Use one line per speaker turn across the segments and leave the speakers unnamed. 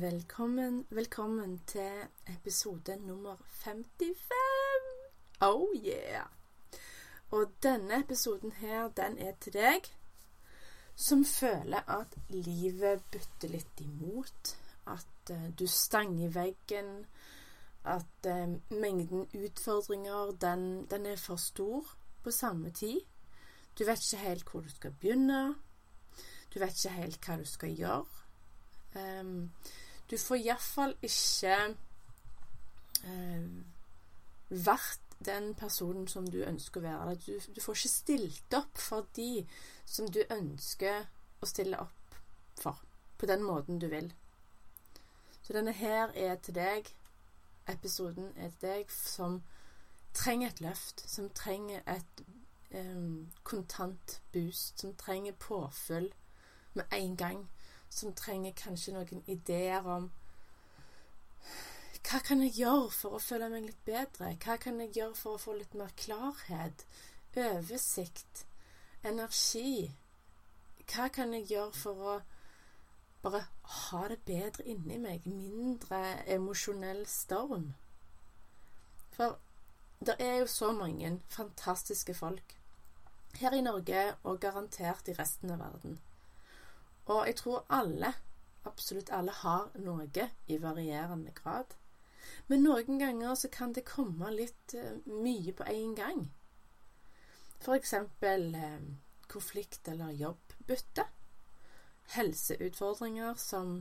Velkommen, velkommen til episode nummer 55. Oh yeah! Og denne episoden her, den er til deg som føler at livet bytter litt imot. At uh, du stanger veggen. At uh, mengden utfordringer, den, den, er for stor på samme tid. Du vet ikke helt hvor du skal begynne. Du vet ikke helt hva du skal gjøre. Um, du får iallfall ikke eh, vært den personen som du ønsker å være. Du, du, får ikke stilt opp for de som du ønsker å stille opp for. På den måten du vil. Så denne her er til deg. Episoden er til deg som trenger et løft. Som trenger et eh, kontant boost. Som trenger påfyll med en gang som trenger kanskje noen ideer om hva kan jeg gjøre for å føle meg litt bedre? Hva kan jeg gjøre for å få litt mer klarhet, oversikt, energi? Hva kan jeg gjøre for å bare ha det bedre inni meg? Mindre emosjonell storm? For det er jo så mange fantastiske folk her i Norge og garantert i resten av verden og jeg tror alle, absolutt alle, har noe i varierende grad. Men noen ganger så kan det komme litt uh, mye på en gang. For eksempel uh, konflikt eller jobbbytte. Helseutfordringer som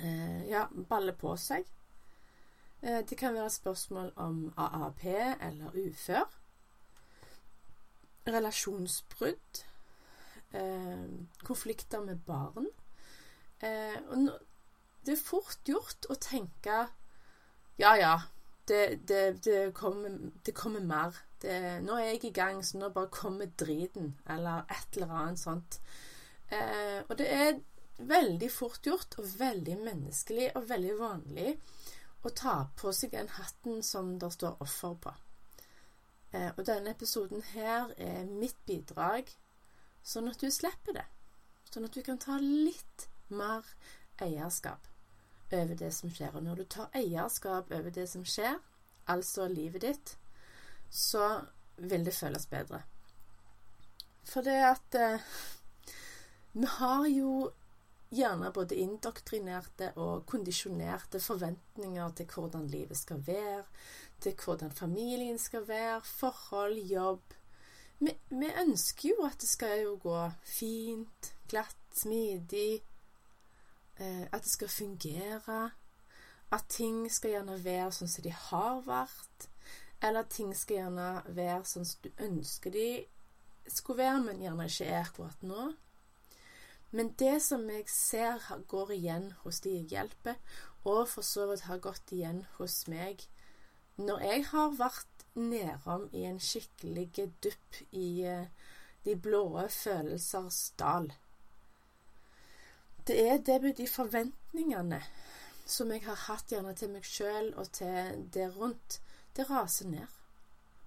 uh, ja, baller på seg. Det kan være spørsmål om AAP eller ufør. Relasjonsbrudd eh, konflikter med barn. Eh, og det er fort gjort å tenke Ja, ja, det, det, det, kommer, det kommer, mer. nå er jeg i gang, så nå bare kommer driten. Eller et eller annet sånt. Eh, og det er veldig fort gjort, og veldig menneskelig og veldig vanlig å ta på seg den hatten som det står offer på. Eh, og denne episoden her er mitt bidrag sånn at du slipper det. Sånn at du kan ta litt mer eierskap over det som skjer. Og når du tar eierskap over det som skjer, altså livet ditt, så vil det føles bedre. For det at eh, vi har jo gjerne både indoktrinerte og kondisjonerte forventninger til hvordan livet skal være, til hvordan familien skal være, forhold, jobb, vi, vi, ønsker jo at det skal jo gå fint, glatt, smidig. Eh, at det skal fungere. At ting skal gjerne være sånn som de har vært. Eller at ting skal gjerne være sånn som du ønsker de skulle være, men gjerne ikke er akkurat nå. Men det som jeg ser går igjen hos de jeg hjelper, og for så vidt har gått igjen hos meg når jeg har vært nedom i en skikkelig dupp i eh, de blå følelsers dal. Det er det med de forventningene som jeg har hatt gjerne til meg sjøl og til det rundt, det raser ned.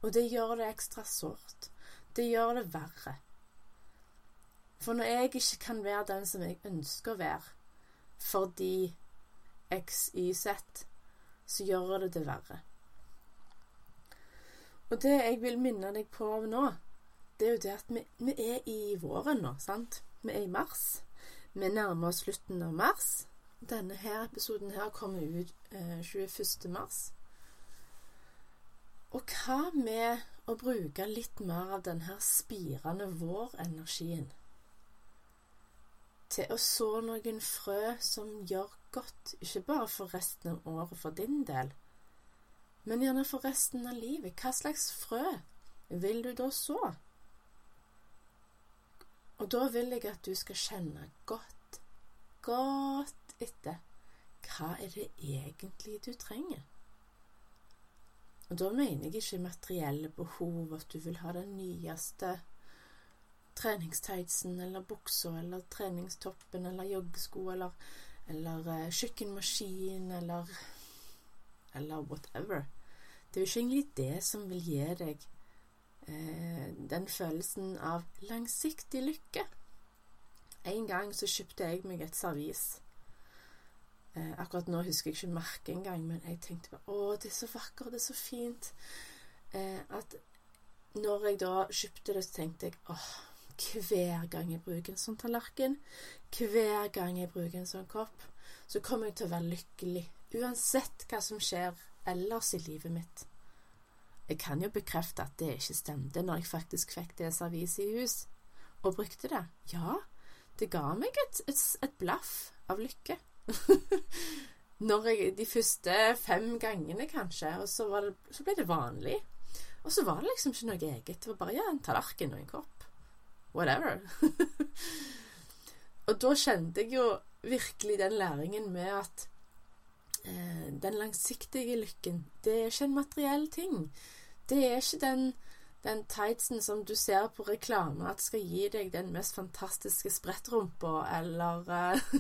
Og det gjør det ekstra sårt. Det gjør det verre. For når jeg ikke kan være den som jeg ønsker å være, fordi X, Y, Z, så gjør det det verre. Og det jeg vil minne deg på nå, det er jo det at vi, vi er i våren nå, sant? Vi er i mars. Vi nærmer oss slutten av mars. Denne her episoden her kommer ut eh, 21. mars. Og hva med å bruke litt mer av denne spirende vårenergien til å så noen frø som gjør godt, ikke bare for resten av året for din del, men gjerne for resten av livet. Hva slags frø vil du da så? Og da vil jeg at du skal kjenne godt godt etter hva er det egentlig du trenger. Og da mener jeg ikke materielle behov, at du vil ha den nyeste treningstightsen eller buksa eller treningstoppen eller joggesko eller, eller uh, kjøkkenmaskin eller eller whatever. Det er jo ikke egentlig det som vil gi deg eh, den følelsen av langsiktig lykke. En gang så kjøpte jeg meg et servis. Eh, akkurat nå husker jeg ikke merket engang, men jeg tenkte bare Å, det er så vakkert, det er så fint. Eh, at når jeg da kjøpte det, så tenkte jeg åh, hver gang jeg bruker en sånn tallerken, hver gang jeg bruker en sånn kopp, så kommer jeg til å være lykkelig. Uansett hva som skjer ellers i livet mitt. Jeg kan jo bekrefte at det ikke stemte når jeg faktisk fikk det avis i hus, og brukte det. Ja, det ga meg et, et, et blaff av lykke. jeg, de første fem gangene, kanskje, og så, det, så, ble det vanlig. Og så var det liksom ikke noe eget. Det var bare ja, en tallerken og en kopp. Whatever. og da kjente jeg jo virkelig den læringen med at eh, den langsiktige lykken, det er ikke en materiell ting. Det er ikke den, den tightsen som du ser på reklame at skal gi deg den mest fantastiske sprettrumpa, eller uh,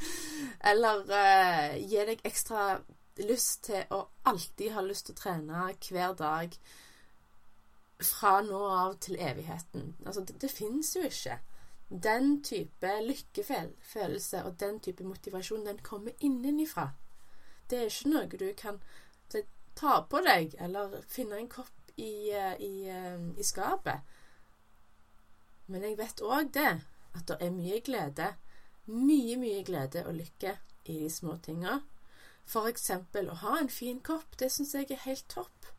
Eller uh, gi deg ekstra lyst til å alltid ha lyst til å trene hver dag fra nå av til evigheten. Altså, det, det fins jo ikke. Den type lykkefølelse og den type motivasjon, den kommer innenifra. Det er ikke noe du kan ta på deg, eller finne en kopp i, eh, i, eh, i skapet. Men jeg vet òg det, at det er mye glede, mye, mye glede og lykke i de små tinga. For eksempel å ha en fin kopp, det syns jeg er helt topp.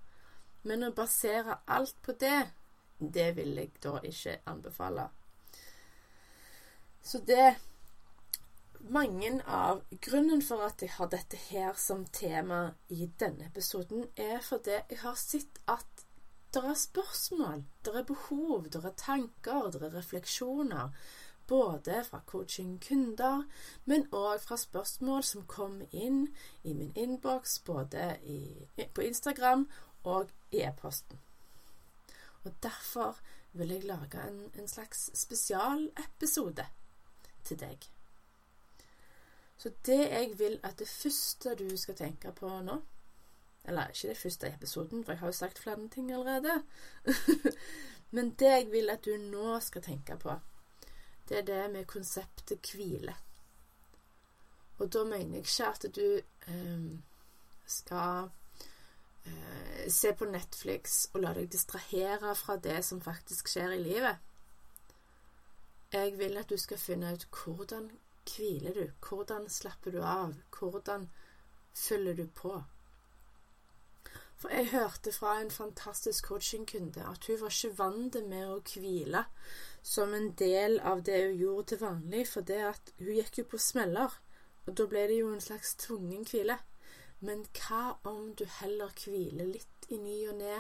Men å basere alt på det, det vil jeg da ikke anbefale. Så det mange av Grunnen for at jeg har dette her som tema i denne episoden, er fordi jeg har sett at det er spørsmål, det er behov, det er tanker, det er refleksjoner. Både fra coaching-kunder, men òg fra spørsmål som kommer inn i min innboks, både i, på Instagram og i e-posten. Og derfor vil jeg lage en, en slags spesialepisode til deg. Så det jeg vil at det første du skal tenke på nå Eller ikke det første i episoden, for jeg har jo sagt flere ting allerede. Men det jeg vil at du nå skal tenke på, det er det med konseptet hvile. Og da mener jeg ikke at du eh, skal eh, se på Netflix og la deg distrahere fra det som faktisk skjer i livet. Jeg vil at du skal finne ut hvordan hviler du? Hvordan slapper du av? Hvordan følger du på? For jeg hørte fra en fantastisk coachingkunde at hun var ikke vant med å hvile som en del av det hun gjorde til vanlig, for det at hun gikk jo på smeller, og da ble det jo en slags tvungen hvile. Men hva om du heller hviler litt i ny og ne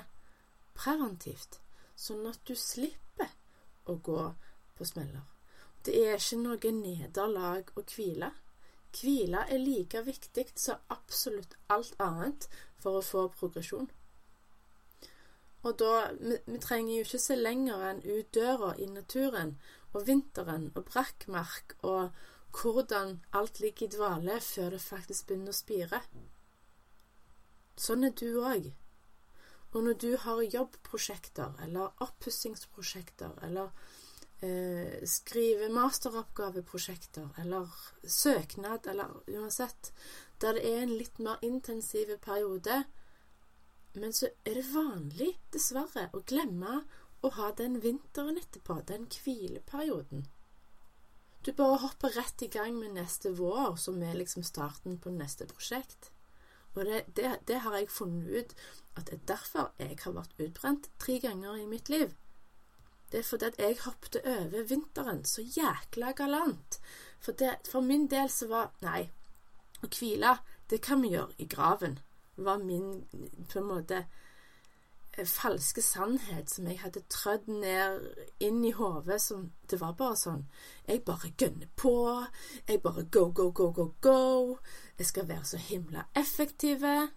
preventivt, sånn at du slipper å gå på smeller? Det er ikke noe nederlag å hvile. Hvile er like viktig som absolutt alt annet for å få progresjon. Og da vi, vi, trenger jo ikke se lenger enn ut døra i naturen og vinteren og brakkmark og hvordan alt ligger i dvale før det faktisk begynner å spire. Sånn er du òg. Og når du har jobbprosjekter eller oppussingsprosjekter eller eh, skrive masteroppgaveprosjekter eller søknad eller uansett, der det er en litt mer intensiv periode. Men så er det vanlig, dessverre, å glemme å ha den vinteren etterpå, den hvileperioden. Du bare hopper rett i gang med neste vår, som er liksom starten på neste prosjekt. Og det, det, det har jeg funnet ut at det er derfor jeg har vært utbrent tre ganger i mitt liv. Det er fordi at jeg hoppet over vinteren så jækla galant. For, det, for min del så var Nei, å hvile, det kan vi gjøre i graven. var min på en måte eh, falske sannhet som jeg hadde trødd ned inn i hodet. Det var bare sånn Jeg bare gønner på. Jeg bare go, go, go, go, go. Jeg skal være så himla effektive.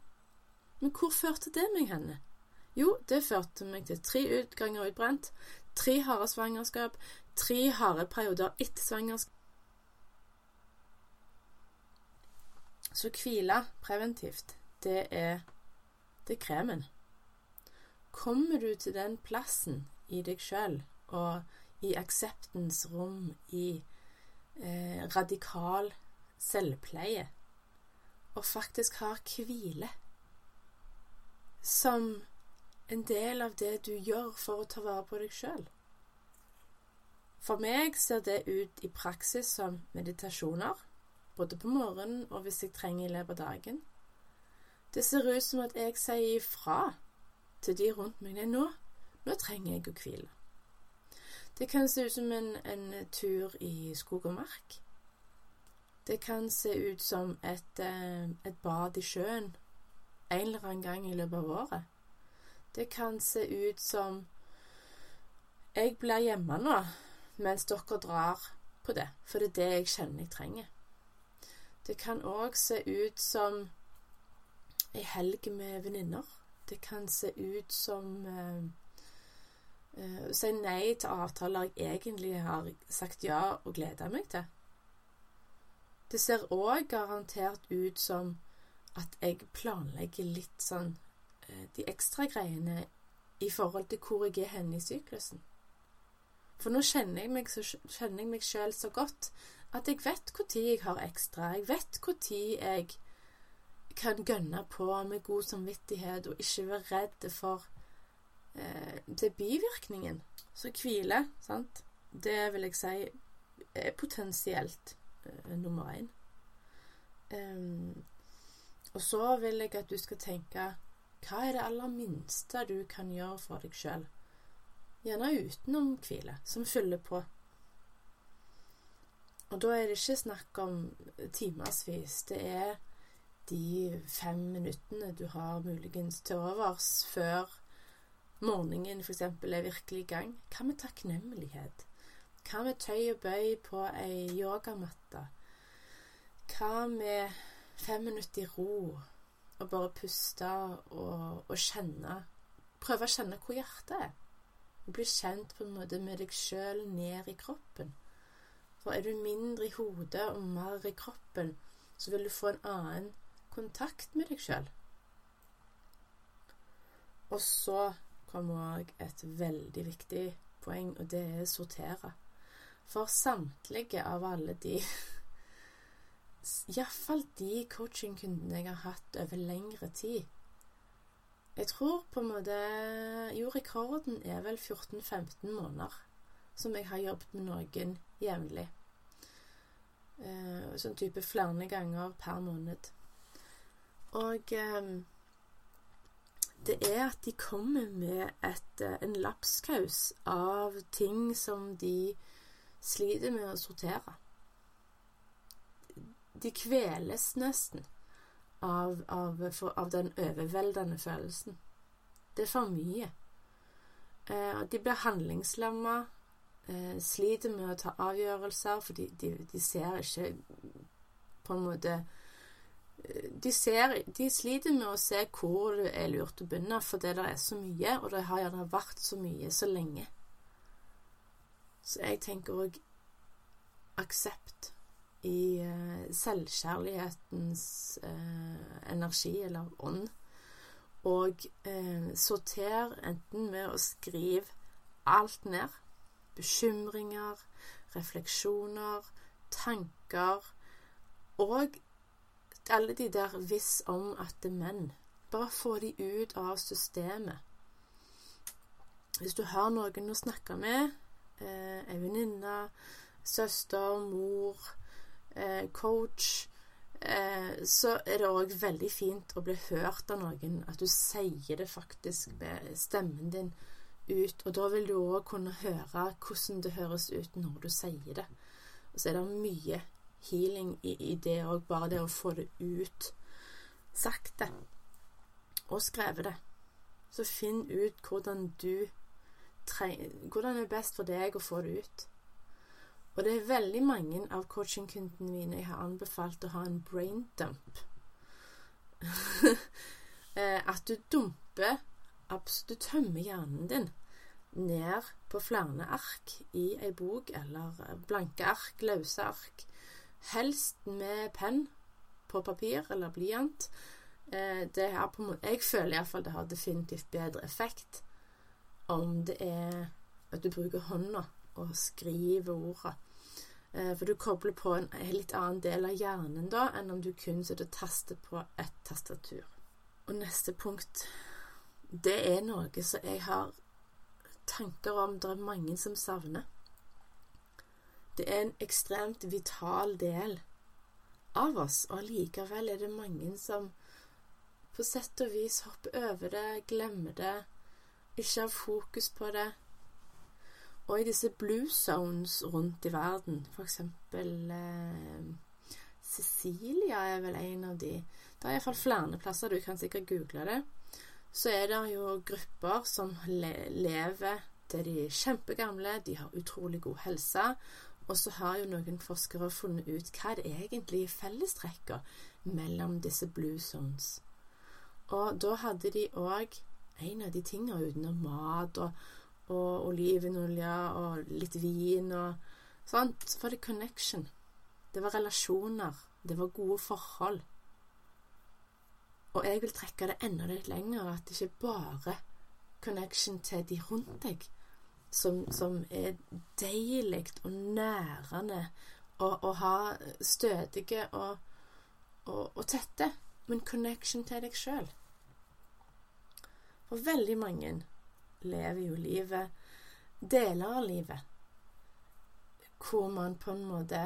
Men hvor førte det meg henne? Jo, det førte meg til tre utganger utbrent, tre harde svangerskap, tre harde perioder etter svangerskap. Så hvile preventivt, det er det kremen. Kommer du til den plassen i deg sjøl og i akseptens rom, i eh, radikal selvpleie, og faktisk har hvile som en del av det du gjør for å ta vare på deg sjøl. For meg ser det ut i praksis som meditasjoner, både på morgenen og hvis jeg trenger i løpet av dagen. Det ser ut som at jeg sier ifra til de rundt meg nå. Nå trenger jeg å hvile. Det kan se ut som en, en, tur i skog og mark. Det kan se ut som et, eh, et bad i sjøen en eller annen gang i løpet av året. Det kan se ut som jeg blir hjemme nå mens dere drar på det, for det er det jeg kjenner jeg trenger. Det kan òg se ut som ei helg med venninner. Det kan se ut som uh, uh, Si nei til avtaler jeg egentlig har sagt ja og gleda meg til. Det ser òg garantert ut som at jeg planlegger litt sånn de ekstra greiene i forhold til hvor jeg er henne i syklusen. For nå kjenner jeg meg, så, selv så godt at jeg vet når jeg har ekstra. Jeg vet når jeg kan gønne på med god samvittighet og ikke være redd for eh, det bivirkningen. Så hvile, sant, det vil jeg si er potensielt eh, nummer én. Um, og så vil jeg at du skal tenke hva er det aller minste du kan gjøre for deg sjøl? Gjerne utenom hvile, som fyller på. Og da er det ikke snakk om timevis. Det er de fem minuttene du har muligens til overs før morgenen f.eks. er virkelig i gang. Hva med takknemlighet? Hva med tøy og bøy på ei yogamatte? Hva med fem minutter i ro og bare puste og, og kjenne Prøve å kjenne hvor hjertet er. Og bli kjent på en måte med deg sjøl ned i kroppen. For er du mindre i hodet og mer i kroppen, så vil du få en annen kontakt med deg sjøl. Og så kommer òg et veldig viktig poeng, og det er sortere. For samtlige av alle de Iallfall de coachingkundene jeg har hatt over lengre tid. Jeg tror på en måte Jo, rekorden er vel 14-15 måneder som jeg har jobbet med noen jevnlig. Eh, sånn type flere ganger per måned. Og eh, det er at de kommer med et, eh, en lapskaus av ting som de sliter med å sortere. De kveles nesten av, av, for, av den overveldende følelsen. Det er for mye. Eh, de blir handlingslamma, eh, sliter med å ta avgjørelser, for de, de, de ser ikke på en måte de, ser, de sliter med å se hvor det er lurt å begynne, fordi det er så mye, og det har gjerne vært så mye så lenge. Så jeg tenker òg aksept i uh, selvkjærlighetens uh, energi, eller ånd. Og uh, sorter enten med å skrive alt ned. Bekymringer, refleksjoner, tanker. Og alle de der hvis om at det er menn. Bare få de ut av systemet. Hvis du har noen å snakke med, eh, venninne, søster, mor, eh, coach, eh, så er det òg veldig fint å bli hørt av noen. At du sier det faktisk med stemmen din ut. Og da vil du òg kunne høre hvordan det høres ut når du sier det. Og så er det mye healing i, det òg. Bare det å få det ut sakte. Og skrevet det. så finn ut hvordan du Hvordan det er best for deg å få det ut. Og det er veldig mange av coachingkundene mine jeg har anbefalt å ha en brain dump. Eh, at du dumper Du tømmer hjernen din ned på flere ark i ei bok, eller blanke ark, løse ark. Helst med penn på papir eller blyant. Eh, det er på jeg føler iallfall det har definitivt bedre effekt om det er at du bruker hånda og skriver orda. Eh, for du kobler på en litt annen del av hjernen da, enn om du kun sitter og taster på et tastatur. Og neste punkt Det er noe som jeg har tanker om det er mange som savner. Det er en ekstremt vital del av oss, og allikevel er det mange som på sett og vis hopper over det, glemmer det, ikke har fokus på det, og i disse blue zones rundt i verden, eksempel eh, Cecilia er vel en av de Det er iallfall flere plasser, du kan sikkert google det. Så er det jo grupper som le lever til de er kjempegamle, de har utrolig god helse. Og så har jo noen forskere funnet ut hva det egentlig er fellestrekker mellom disse blue zones. Og da hadde de òg en av de tingene utenom mat og og olivenolje og litt vin og sånt. Så var det connection. Det var relasjoner. Det var gode forhold. Og jeg vil trekke det enda litt lenger, at det ikke bare connection til de rundt deg som, som er deilig og nærende og ha stødige og, og, og tette, men connection til deg sjøl. For veldig mange lever jo livet Deler av livet hvor man på en måte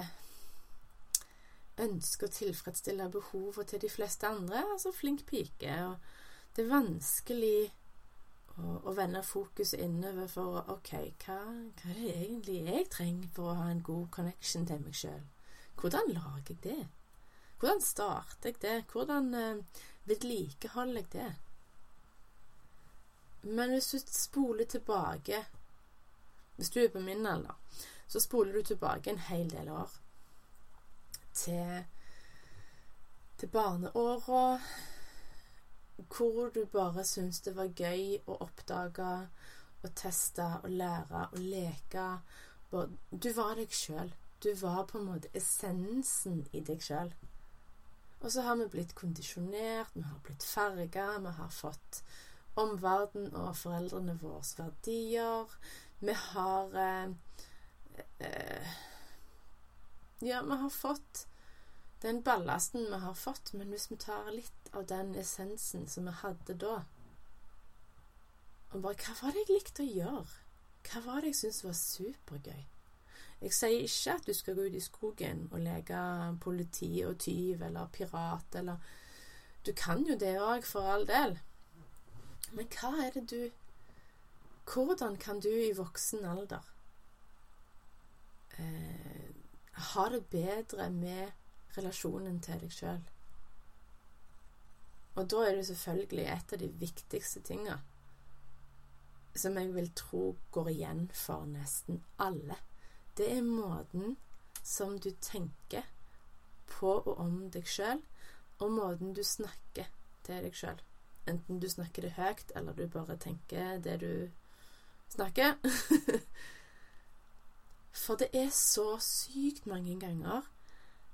ønsker å tilfredsstille behovet til de fleste andre. Altså flink pike. Og det er vanskelig å, å vende fokuset innover for OK, hva, hva, er det egentlig jeg trenger for å ha en god connection til meg sjøl? Hvordan lager jeg det? Hvordan starter jeg det? Hvordan eh, vedlikeholder jeg det? Men hvis du spoler tilbake Hvis du er på min alder, så spoler du tilbake en hel del år. Til, til barneåra hvor du bare syntes det var gøy å oppdage og teste og lære og leke. Du var deg sjøl. Du var på en måte essensen i deg sjøl. Og så har vi blitt kondisjonert, vi har blitt farga, vi har fått om verden og foreldrene våres verdier. Vi har eh, eh, Ja, vi har fått den ballasten vi har fått, men hvis vi tar litt av den essensen som vi hadde da og bare Hva var det jeg likte å gjøre? Hva var det jeg syntes var supergøy? Jeg sier ikke at du skal gå ut i skogen og leke politi og tyv eller pirat eller Du kan jo det òg, for all del. Men hva er det du Hvordan kan du i voksen alder eh, ha det bedre med relasjonen til deg sjøl? Og da er det selvfølgelig et av de viktigste tinga som jeg vil tro går igjen for nesten alle. Det er måten som du tenker på og om deg sjøl, og måten du snakker til deg sjøl. Enten du snakker det høyt, eller du bare tenker det du snakker. For det er så sykt mange ganger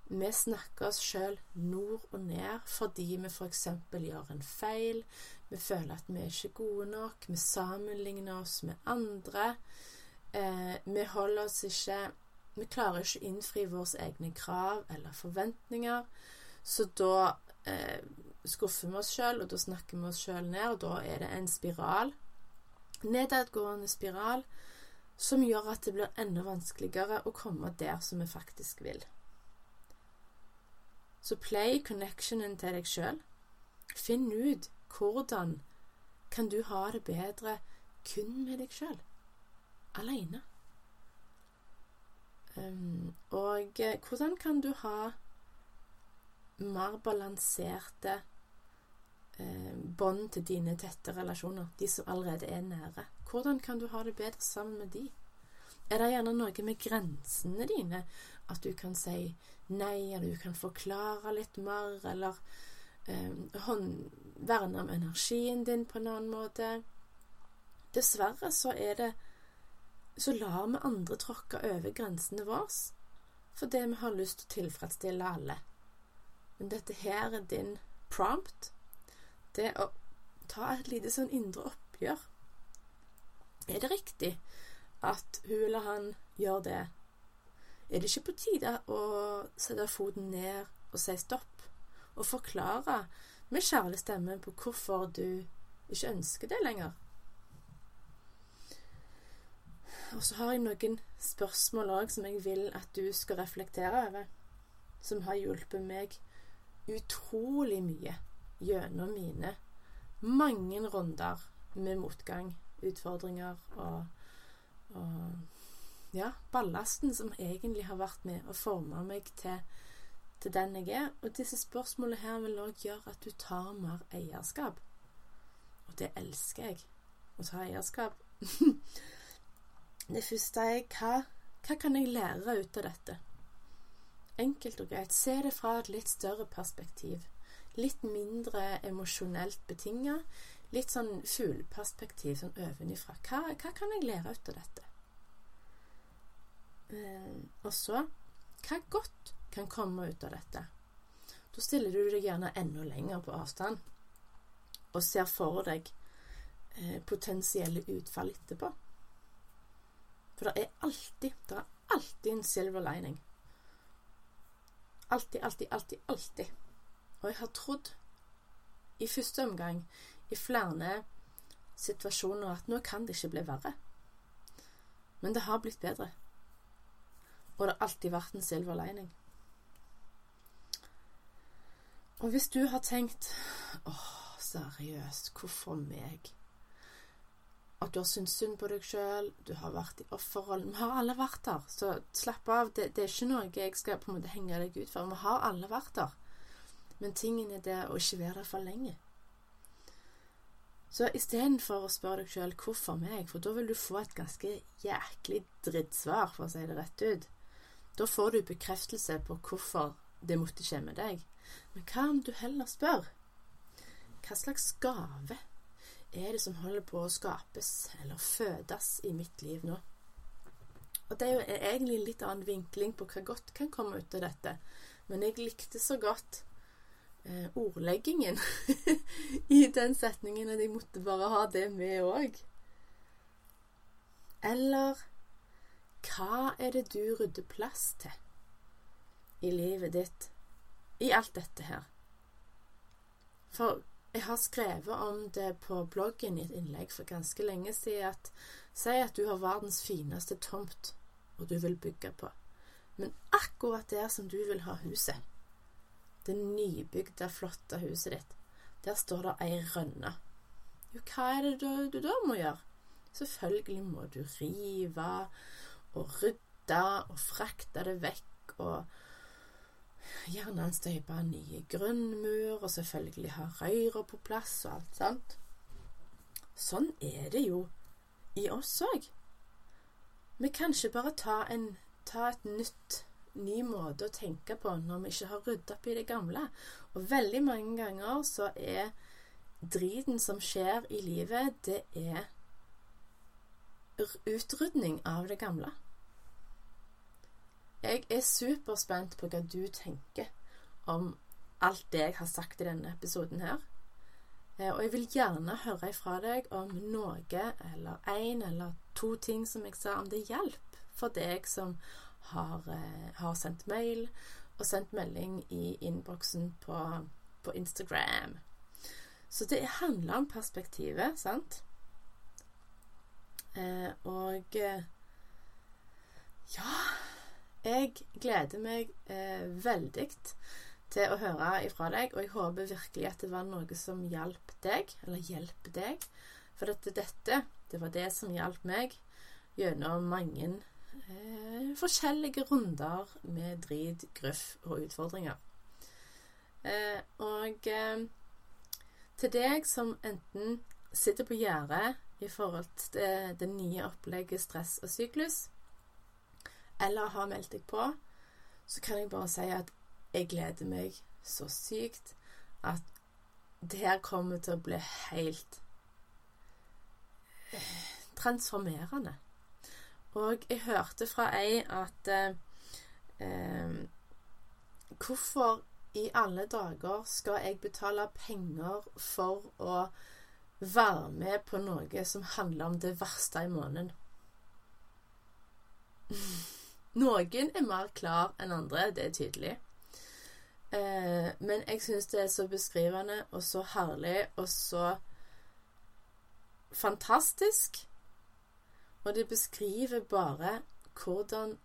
vi snakker oss sjøl nord og ned fordi vi f.eks. gjør en feil, vi føler at vi er ikke gode nok, vi sammenligner oss med andre. Eh, vi holder oss ikke Vi klarer ikke å innfri våre egne krav eller forventninger. Så da eh, skuffer vi oss sjøl, og da snakker vi oss sjøl ned, og da er det en spiral, nedadgående spiral, som gjør at det blir enda vanskeligere å komme der som vi faktisk vil. Så play connectionen til deg sjøl. Finn ut hvordan kan du ha det bedre kun med deg sjøl, aleine. Um, og eh, hvordan kan du ha mer balanserte eh, bånd til dine tette relasjoner, de som allerede er nære. Hvordan kan du ha det bedre sammen med de? Er det gjerne noe med grensene dine? At du kan si nei, eller du kan forklare litt mer, eller eh, verne om energien din på en annen måte? Dessverre så er det Så lar vi andre tråkke over grensene våre fordi vi har lyst til å tilfredsstille alle. Men dette her er din prompt. Det å ta et lite sånn indre oppgjør. Er det riktig at hun eller han gjør det? Er det ikke på tide å sette foten ned og si stopp, og forklare med kjærlig stemme på hvorfor du ikke ønsker det lenger? Og så har jeg noen spørsmål òg som jeg vil at du skal reflektere over, som har hjulpet meg utrolig mye gjennom mine mange runder med motgang, utfordringer og, og ja, ballasten som egentlig har vært med å forme meg til, til den jeg er. Og disse spørsmålene her vil òg gjøre at du tar mer eierskap. Og det elsker jeg. Å ta eierskap. Det første er hva, hva kan jeg lære ut av dette? Enkelt og greit. Se det fra et litt større perspektiv. Litt mindre emosjonelt betinga. Litt sånn fugleperspektiv, sånn ovenifra. Hva, hva kan jeg lære ut av dette? Eh, og så hva godt kan komme ut av dette? Da stiller du deg gjerne enda lenger på avstand og ser for deg eh, potensielle utfall etterpå. For det er alltid Det er alltid en silver lining. Alltid, alltid, alltid, alltid. Og jeg har trodd i første omgang i flere situasjoner at nå kan det ikke bli verre. Men det har blitt bedre. Og det har alltid vært en silver lining. Og hvis du har tenkt åh, seriøst, hvorfor meg? At du har syntes synd på deg sjøl, du har vært i offerrollen. Vi har alle vært der, så slapp av. Det, det, er ikke noe jeg skal på en måte henge deg ut for. Vi har alle vært der. Men tingen er det å ikke være der for lenge. Så istedenfor å spørre deg sjøl 'hvorfor meg', for da vil du få et ganske jæklig drittsvar, for å si det rett ut. Da får du bekreftelse på hvorfor det måtte skje med deg. Men hva om du heller spør? Hva slags gave er det som holder på å skapes eller fødes i mitt liv nå? Og Det er jo egentlig en litt annen vinkling på hva godt kan komme ut av dette. Men jeg likte så godt eh, ordleggingen i den setningen at jeg måtte bare ha det med òg. Eller hva er det du rydder plass til i livet ditt i alt dette her? For jeg har skrevet om det på bloggen i et innlegg for ganske lenge siden at Si at du har verdens fineste tomt, og du vil bygge på. Men akkurat der som du vil ha huset, det nybygde, flotte huset ditt, der står det ei rønne. Jo, hva er det du, du da må gjøre? Selvfølgelig må du rive og rydde og frakte det vekk og Gjerne en støypa ny grunnmur, og selvfølgelig ha røyra på plass og alt sånt. Sånn er det jo i oss òg. Vi kan ikke bare ta, en, ta et nytt ny måte å tenke på når vi ikke har ryddet opp i det gamle. Og veldig mange ganger så er driten som skjer i livet, det er utrydning av det gamle. Jeg er superspent på hva du tenker om alt det jeg har sagt i denne episoden her. Eh, og jeg vil gjerne høre ifra deg om noe eller én eller to ting som jeg sa om det hjalp for deg som har, eh, har sendt mail og sendt melding i innboksen på, på Instagram. Så det handler om perspektivet, sant? Eh, og ja jeg gleder meg eh, veldig til å høre ifra deg, og jeg håper virkelig at det var noe som hjalp deg, eller hjelper deg. For dette, dette, det var det som hjalp meg gjennom mange eh, forskjellige runder med drit, gruff og utfordringer. Eh, og eh, Til deg som enten sitter på gjerdet i forhold til det nye opplegget stress og syklus, eller har meldt deg på, så kan jeg bare si at jeg gleder meg så sykt at det her kommer til å bli helt eh, transformerende. Og jeg hørte fra ei at eh, eh, Hvorfor i alle dager skal jeg betale penger for å være med på noe som handler om det verste i måneden? Noen er mer klar enn andre, det er tydelig. Eh, men jeg syns det er så beskrivende og så herlig og så fantastisk. Og det beskriver bare hvordan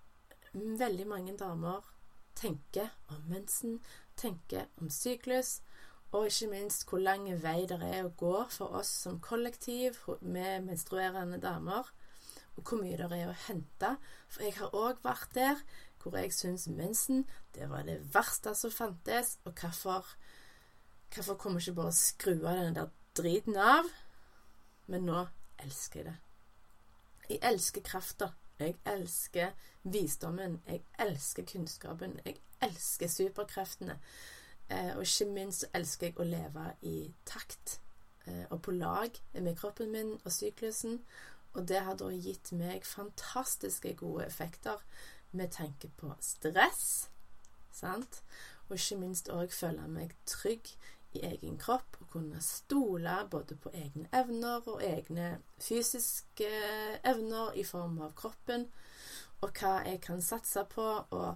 veldig mange damer tenker om mensen, tenker om syklus, og ikke minst hvor lang vei det er å gå for oss som kollektiv med menstruerende damer, og hvor mye det er å hente. For jeg har òg vært der hvor jeg syns mensen det var det verste som fantes, og hvorfor Hvorfor kommer ikke bare skru av denne der driten av? Men nå elsker jeg det. Jeg elsker krafta. Jeg elsker visdommen. Jeg elsker kunnskapen. Jeg elsker superkreftene. Eh, og ikke minst elsker jeg å leve i takt eh, og på lag med kroppen min og syklusen. Og det har da gitt meg fantastiske gode effekter med tanke på stress, sant? og ikke minst òg føle meg trygg i egen kropp og kunne stole både på egne evner og egne fysiske evner i form av kroppen, og hva jeg kan satse på, og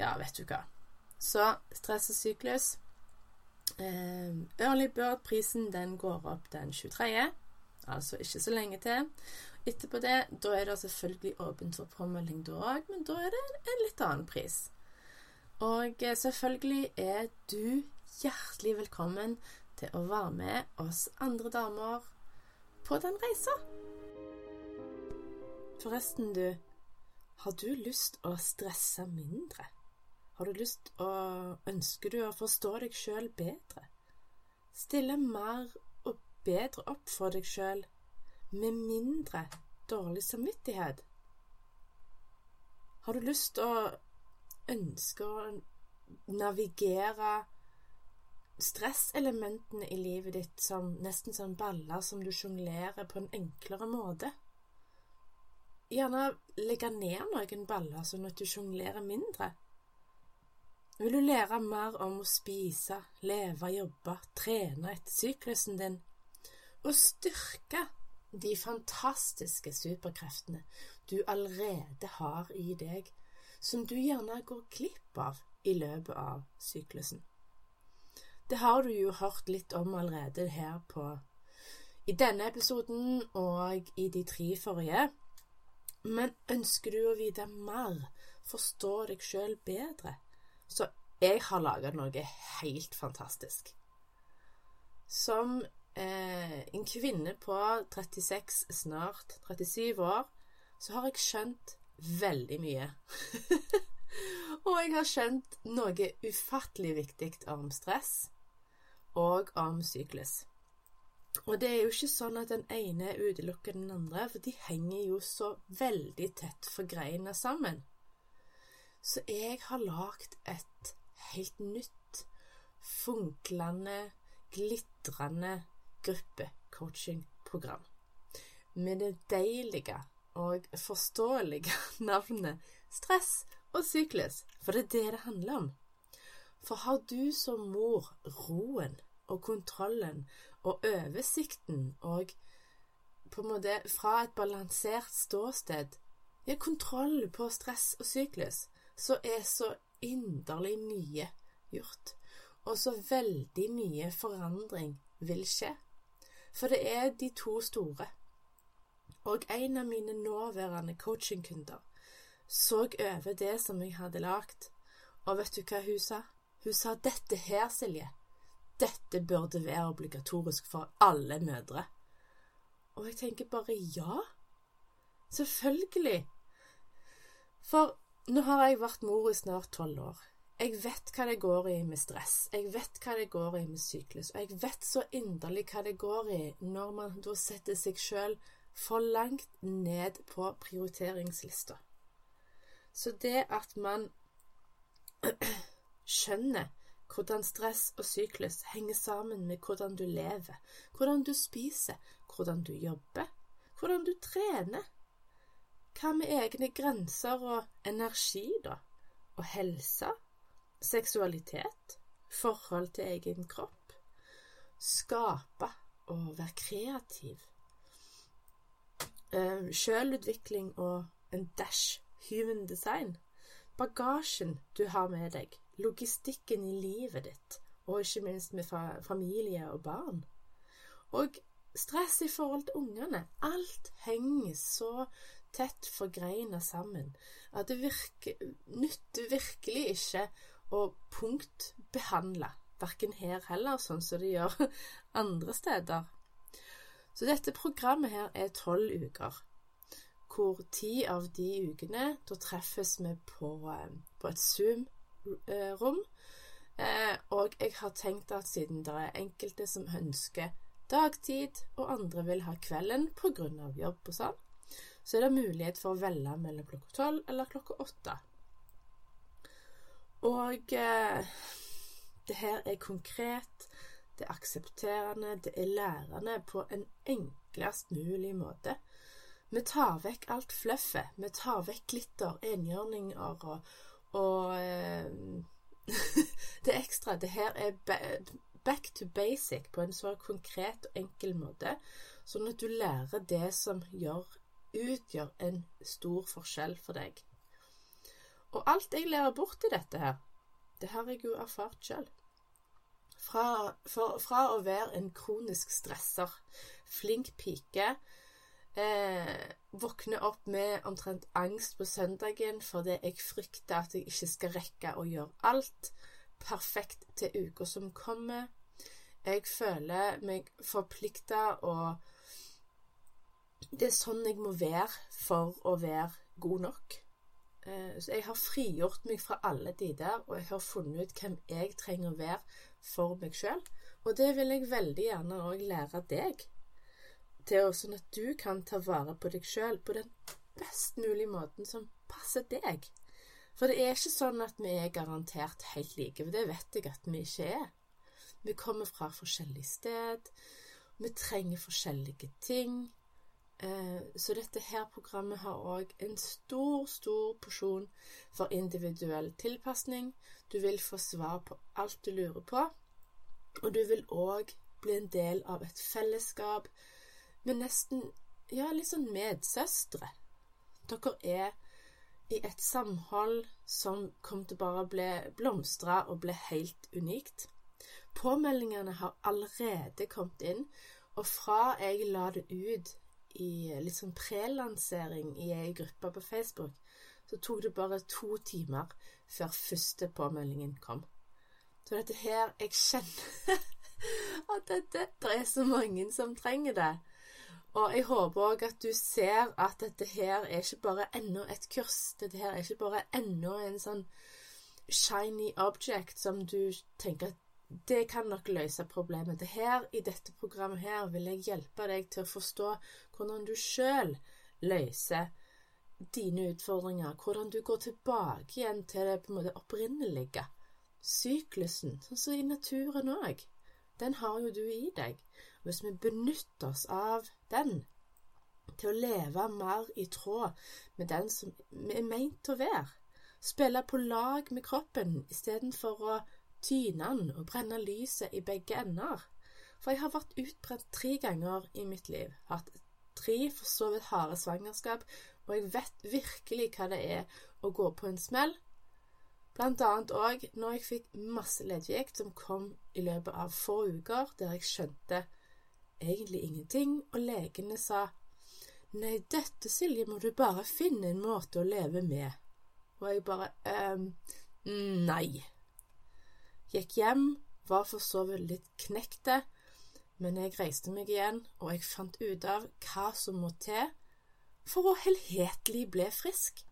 ja, vet du hva. Så stress og syklus eh, Early Bird-prisen den går opp den 23., altså ikke så lenge til. Etterpå det, da er det selvfølgelig åpent for påmelding da òg, men da er det en litt annen pris. Og eh, selvfølgelig er du hjertelig velkommen til å være med oss andre damer på den reisa. Forresten, du, har du lyst å stresse mindre? Har du lyst å Ønsker du å forstå deg sjøl bedre? Stille mer bedre opp for deg sjøl med mindre dårlig samvittighet? Har du lyst til å ønske å navigere stresselementene i livet ditt som nesten som baller som du sjonglerer på en enklere måte. Gjerne legge ned noen baller sånn at du sjonglerer mindre. Vil du lære mer om å spise, leve, jobbe, trene etter syklusen din, og styrke de fantastiske superkreftene du allerede har i deg, som du gjerne går glipp av i løpet av syklusen? Det har du jo hørt litt om allerede her på i denne episoden og i de tre forrige. Men ønsker du å vite mer, forstå deg sjøl bedre, så jeg har laga noe helt fantastisk. Som eh, en kvinne på 36, snart 37 år, så har jeg skjønt veldig mye. og jeg har skjønt noe ufattelig viktig om stress og om syklus. Og det er jo ikke sånn at den ene utelukker den andre, for de henger jo så veldig tett forgreina sammen. Så jeg har lagd et helt nytt, funklende, glitrende gruppecoachingprogram med det deilige og forståelige navnet stress og syklus, for det er det det handler om. For har du som mor roen og kontrollen og oversikten og på en måte fra et balansert ståsted ja, kontroll på stress og syklus, så er så inderlig mye gjort. Og så veldig mye forandring vil skje. For det er de to store. Og en av mine nåværende coachingkunder så over det som jeg hadde lagd, og vet du hva hun sa? Hun sa dette her, Silje, dette burde være obligatorisk for alle mødre. Og jeg tenker bare ja, selvfølgelig. For nå har jeg vært mor i snart tolv år. Jeg vet hva det går i med stress, jeg vet hva det går i med syklus, og jeg vet så inderlig hva det går i når man da setter seg sjøl for langt ned på prioriteringslista. Så det at man skjønner hvordan stress og syklus henger sammen med hvordan du lever, hvordan du spiser, hvordan du jobber, hvordan du trener, hva med egne grenser og energi, da, og helse, seksualitet, forhold til egen kropp, skape og være kreativ, uh, sjølutvikling og en dash human design, bagasjen du har med deg, logistikken i livet ditt, og ikke minst med familie og barn. Og stress i forhold til ungene. Alt henger så tett forgreina sammen at det virker, nytter virkelig ikke å punktbehandle, verken her heller, sånn som det gjør andre steder. Så dette programmet her er tolv uker, hvor ti av de ukene da treffes vi på, eh, på et Zoom-rom. Eh, og jeg har tenkt at siden det er enkelte som ønsker dagtid, og andre vil ha kvelden pga. jobb og sånn, så er det mulighet for å velge mellom klokka tolv eller klokka åtte. Og eh, det her er konkret, det er aksepterende, det er lærende på en enklest mulig måte. Vi tar vekk alt fluffet. Vi tar vekk glitter, enhjørninger og, og eh, det ekstra. Det her er back to basic på en så konkret og enkel måte, sånn at du lærer det som gjør, utgjør en stor forskjell for deg. Og alt jeg lærer bort i dette her, det har jeg jo erfart sjøl. Fra, fra, å være en kronisk stresser, flink pike, eh, våkne opp med omtrent angst på søndagen fordi jeg frykter at jeg ikke skal rekke å gjøre alt perfekt til uka som kommer. Jeg føler meg forplikta og Det er sånn jeg må være for å være god nok. Eh, så jeg har frigjort meg fra alle de der, og jeg har funnet ut hvem jeg trenger å være for meg sjøl. Og det vil jeg veldig gjerne òg lære deg, til sånn at du kan ta vare på deg sjøl på den best mulige måten som passer deg. For det er ikke sånn at vi er garantert helt like, for det vet jeg at vi ikke er. Vi kommer fra forskjellig sted, vi trenger forskjellige ting. Eh, så dette her programmet har òg en stor, stor porsjon for individuell tilpasning. Du vil få svar på alt du lurer på, og du vil òg bli en del av et fellesskap med nesten ja, litt sånn medsøstre. Dere er i et samhold som kommer til bare å bli blomstra og bli helt unikt. Påmeldingene har allerede kommet inn, og fra jeg la det ut i litt sånn prelansering i ei gruppe på Facebook, så tok det bare to timer før første påmeldingen kom. Så dette her Jeg kjenner at dette, det er så mange som trenger det. Og jeg håper òg at du ser at dette her er ikke bare enda et kurs. Dette her er ikke bare enda en sånn shiny object som du tenker at det kan nok løse problemet. Det her, I dette programmet her vil jeg hjelpe deg til å forstå hvordan du sjøl løser dine utfordringer. Hvordan du går tilbake igjen til det på en måte opprinnelige. Syklusen, sånn som i naturen òg. Den har jo du i deg. Hvis vi benytter oss av den til å leve mer i tråd med den som vi er meint å være, spille på lag med kroppen istedenfor å tyne og brenne lyset i begge ender. For jeg har vært utbrent tre ganger i mitt liv. Hatt tre for så vidt harde svangerskap, og jeg vet virkelig hva det er å gå på en smell. Blant annet òg når jeg fikk masse leddgikt som kom i løpet av få uker, der jeg skjønte egentlig ingenting, og legene sa Nei, dette, Silje, må du bare finne en måte å leve med. Og jeg bare ehm, Nei. Gikk hjem, var for så vidt litt knekte, men jeg reiste meg igjen, og jeg fant ut av hva som må til for å helhetlig bli frisk.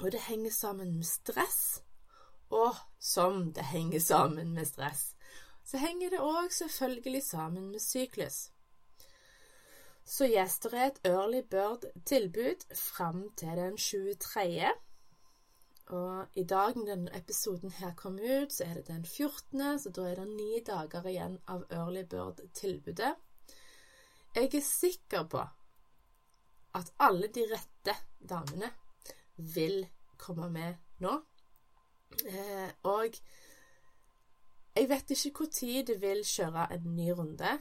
Og det henger sammen med stress Og som det henger sammen med stress, så henger det òg selvfølgelig sammen med syklus. Så gjester er et early bird-tilbud fram til den 23. Og i dag når denne episoden her kom ut, så er det den 14., så da er det ni dager igjen av early bird-tilbudet. Jeg er sikker på at alle de rette damene vil komme med nå. Eh, og jeg vet ikke når det vil kjøre en ny runde.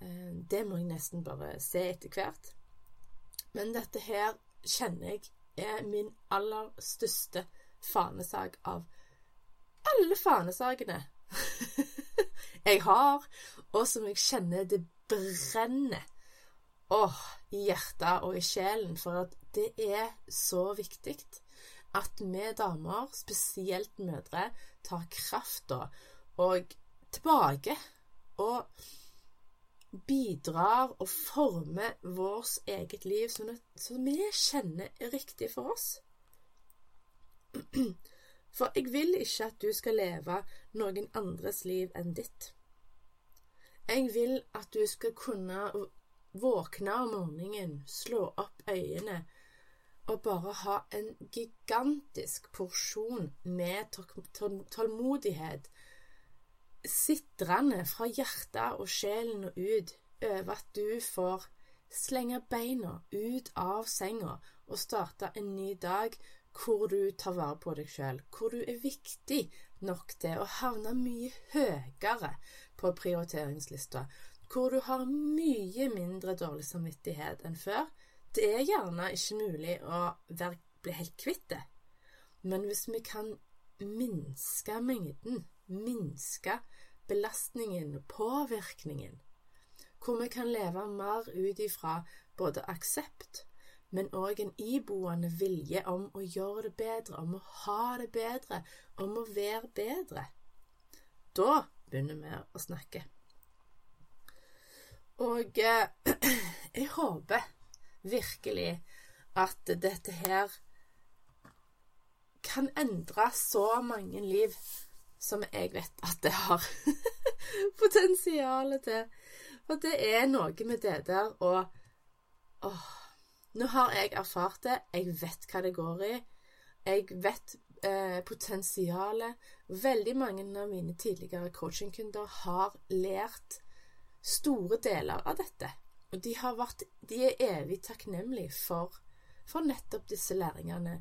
Eh, det må jeg nesten bare se etter hvert. Men dette her kjenner jeg er min aller største fanesak av alle fanesakene jeg har, og som jeg kjenner det brenner åh, i hjertet og i sjelen, for at det er så viktig at vi damer, spesielt mødre, tar krafta og tilbake og bidrar og former vårt eget liv sånn at, så vi kjenner er riktig for oss. For jeg vil ikke at du skal leve noen andres liv enn ditt. Jeg vil at du skal kunne våkne om morgenen, slå opp øynene og bare ha en gigantisk porsjon med tålmodighet sitrende fra hjertet og sjelen og ut over at du får slenge beina ut av senga og starte en ny dag hvor du tar vare på deg sjøl, hvor du er viktig nok til å havne mye høyere på prioriteringslista, hvor du har mye mindre dårlig samvittighet enn før, det er gjerne ikke mulig å bli helt kvitt det. Men hvis vi kan minske mengden, minske belastningen påvirkningen, hvor vi kan leve mer ut ifra både aksept, men òg en iboende vilje om å gjøre det bedre, om å ha det bedre, om å være bedre. Da begynner vi å snakke. Og eh, jeg håper virkelig at dette her kan endre så mange liv som jeg vet at det har potensial til. For det er noe med det der å åh, Nå har jeg erfart det. Jeg vet hva det går i. Jeg vet eh, potensialet. Veldig mange av mine tidligere coachingkunder har lært store deler av dette. Og de, vært, de er evig takknemlige for, for nettopp disse læringene,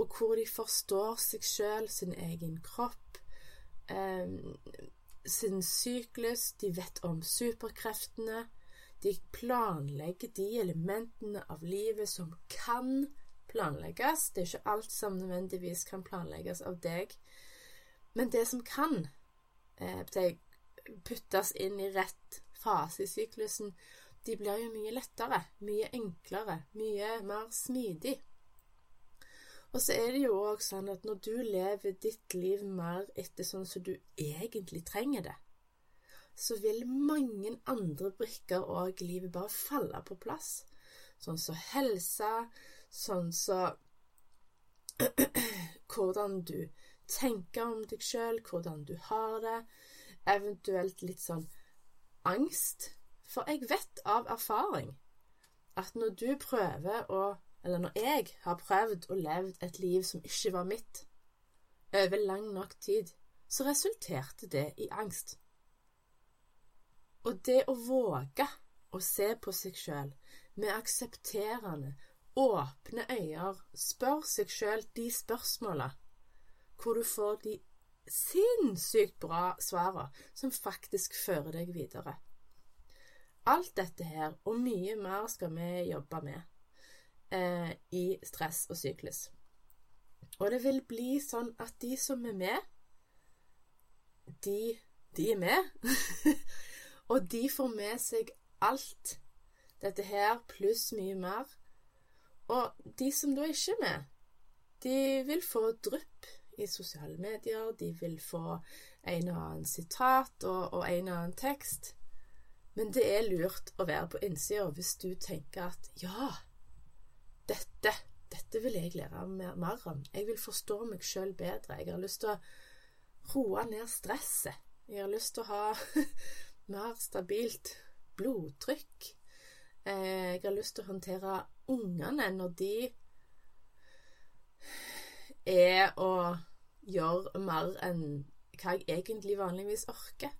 og hvor de forstår seg sjøl, sin egen kropp, eh, sin syklus, de vet om superkreftene. De planlegger de elementene av livet som kan planlegges. Det er ikke alt som nødvendigvis kan planlegges av deg, men det som kan eh, puttes inn i rett fase i syklusen, de blir jo mye lettere, mye enklere, mye mer smidig. Og så er det jo òg sånn at når du lever ditt liv mer etter sånn som du egentlig trenger det, så vil mange andre brikker òg i livet bare falle på plass. Sånn som så helse, sånn som hvordan du tenker om deg sjøl, hvordan du har det, eventuelt litt sånn angst for jeg vet av erfaring at når du prøver å Eller når jeg har prøvd å leve et liv som ikke var mitt, over lang nok tid, så resulterte det i angst. Og det å våge å se på seg sjøl med aksepterende, åpne øyne, spør seg sjøl de spørsmåla hvor du får de sinnssykt bra svara som faktisk fører deg videre. Alt dette her, og mye mer, skal vi jobbe med eh, i stress og syklus. Og det vil bli sånn at de som er med, de, de er med. og de får med seg alt dette her, pluss mye mer. Og de som da ikke er med, de vil få drypp i sosiale medier, de vil få en og annen sitat og, og en og annen tekst. Men det er lurt å være på innsida hvis du tenker at ja, dette dette vil jeg lære mer, mer om. Jeg vil forstå meg sjøl bedre. Jeg har lyst til å roe ned stresset. Jeg har lyst til å ha mer stabilt blodtrykk. Eh, jeg har lyst til å håndtere ungene når de er å gjøre mer enn hva jeg egentlig vanligvis orker.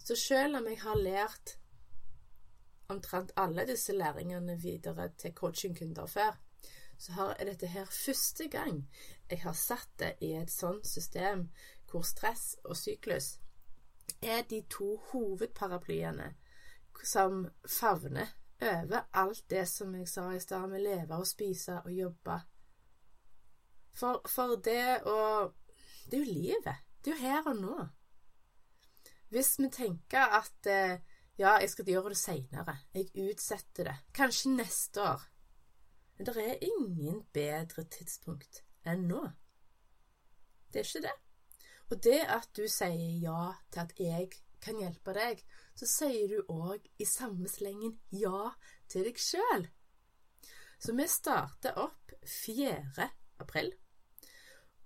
Så selv om jeg har lært omtrent alle disse læringene videre til coachingkunder før, så er dette her første gang jeg har satt det i et sånt system hvor stress og syklus er de to hovedparaplyene som favner over alt det som jeg sa i stad, med leve og spise og jobbe. For, for det å Det er jo livet. Det er jo her og nå. Hvis vi tenker at eh, ja, jeg skal gjøre det seinere, jeg utsetter det, kanskje neste år Men det er ingen bedre tidspunkt enn nå. Det er ikke det. Og det at du sier ja til at jeg kan hjelpe deg, så sier du òg i samme slengen ja til deg sjøl. Så vi starter opp 4. april,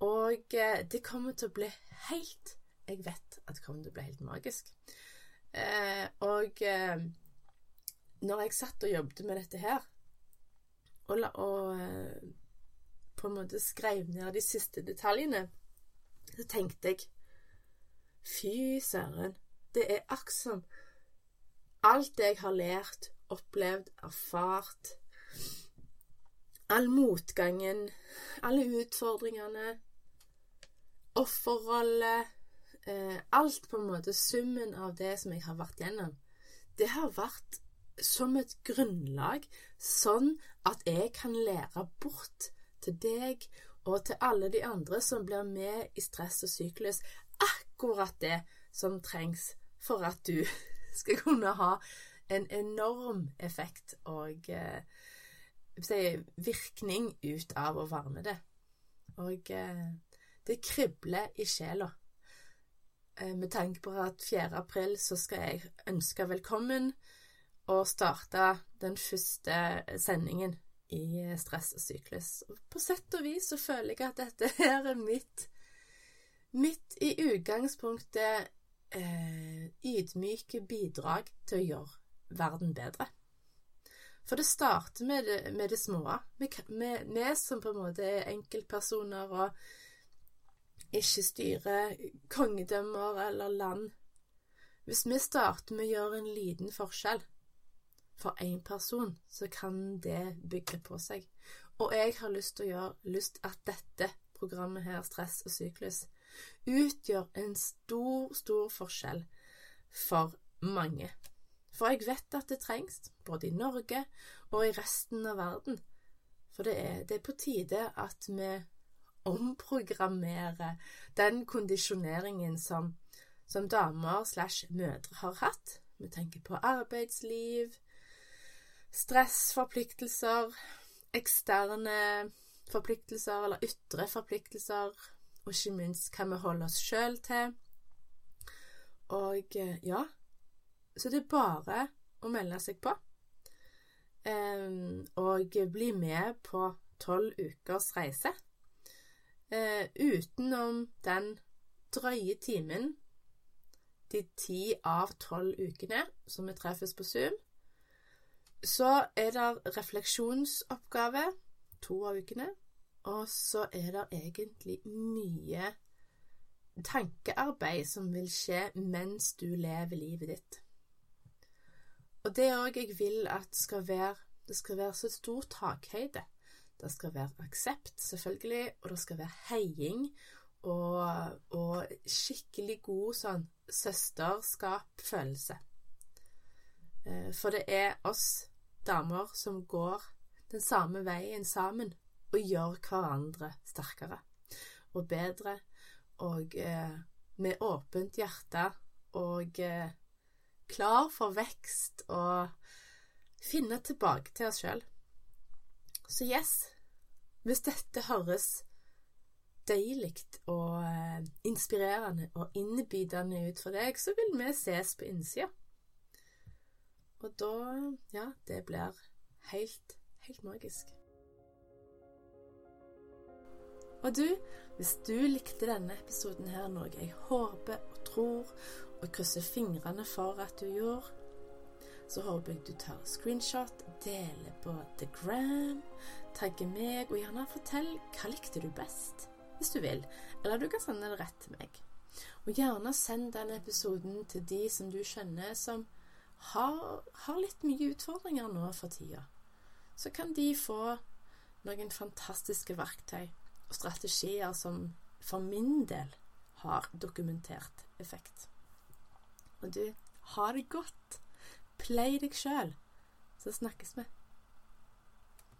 og eh, det kommer til å bli helt Jeg vet at det kommer til å bli helt magisk. Eh, og eh, når jeg satt og jobbet med dette her, og, la, og eh, på en måte skrev ned de siste detaljene, så tenkte jeg Fy søren, det er akkurat som alt jeg har lært, opplevd, erfart All motgangen, alle utfordringene, offerrolle eh, Alt på en måte, summen av det som jeg har vært gjennom, det har vært som et grunnlag, sånn at jeg kan lære bort til deg og til alle de andre som blir med i stress og syklus, akkurat det som trengs for at du skal kunne ha en enorm effekt og eh, virkning ut av å varme det. Og eh, det kribler i sjela. Eh, med tanke på at 4. april så skal jeg ønske velkommen og starte den første sendingen i Stress og syklus. På sett og vis så føler jeg at dette her er mitt mitt i utgangspunktet eh, ydmyke bidrag til å gjøre verden bedre. For det starter med det, med det små. Vi som på en måte er enkeltpersoner og ikke styrer kongedømmer eller land. Hvis vi starter med å gjøre en liten forskjell for én person, så kan det bygge på seg. Og jeg har lyst til å gjøre lyst at dette programmet her, Stress og syklus, utgjør en stor, stor forskjell for mange. For jeg vet at det trengs, både i Norge og i resten av verden. For det er, det er på tide at vi omprogrammerer den kondisjoneringen som, som damer slash mødre har hatt. Vi tenker på arbeidsliv, stress, forpliktelser, eksterne forpliktelser eller ytre forpliktelser, og ikke minst hva vi holder oss sjøl til. Og eh, ja, så det er bare å melde seg på. Og bli med på tolv ukers reise. Uh, utenom den drøye timen, de ti av tolv ukene som vi treffes på Zoom, så er det refleksjonsoppgave to av ukene. Og så er det egentlig mye tankearbeid som vil skje mens du lever livet ditt. Og det òg jeg vil at skal være Det skal være så stor takhøyde. Det skal være aksept, selvfølgelig, og det skal være heiing og, og skikkelig god sånn søsterskap-følelse. Eh, for det er oss damer som går den samme veien sammen og gjør hverandre sterkere og bedre og eh, med åpent hjerte og eh, klar for vekst og finne tilbake til oss sjøl. Så yes, hvis dette høres deilig og eh, inspirerende og innbydende ut for deg, så vil vi ses på innsida. Og da Ja, det blir helt, helt magisk. Og du, hvis du likte denne episoden her, noe jeg håper og tror og krysser fingrene for at du gjorde, så håper jeg du tar screenshot, deler på The Gram, tagger meg, og gjerne fortell hva likte du best, hvis du vil. Eller du kan sende det rett til meg. Og gjerne send denne episoden til de som du kjenner som har, har litt mye utfordringer nå for tida. Så kan de få noen fantastiske verktøy og strategier som for min del har dokumentert effekt. Og du, ha det godt! Play deg sjøl, så snakkes vi.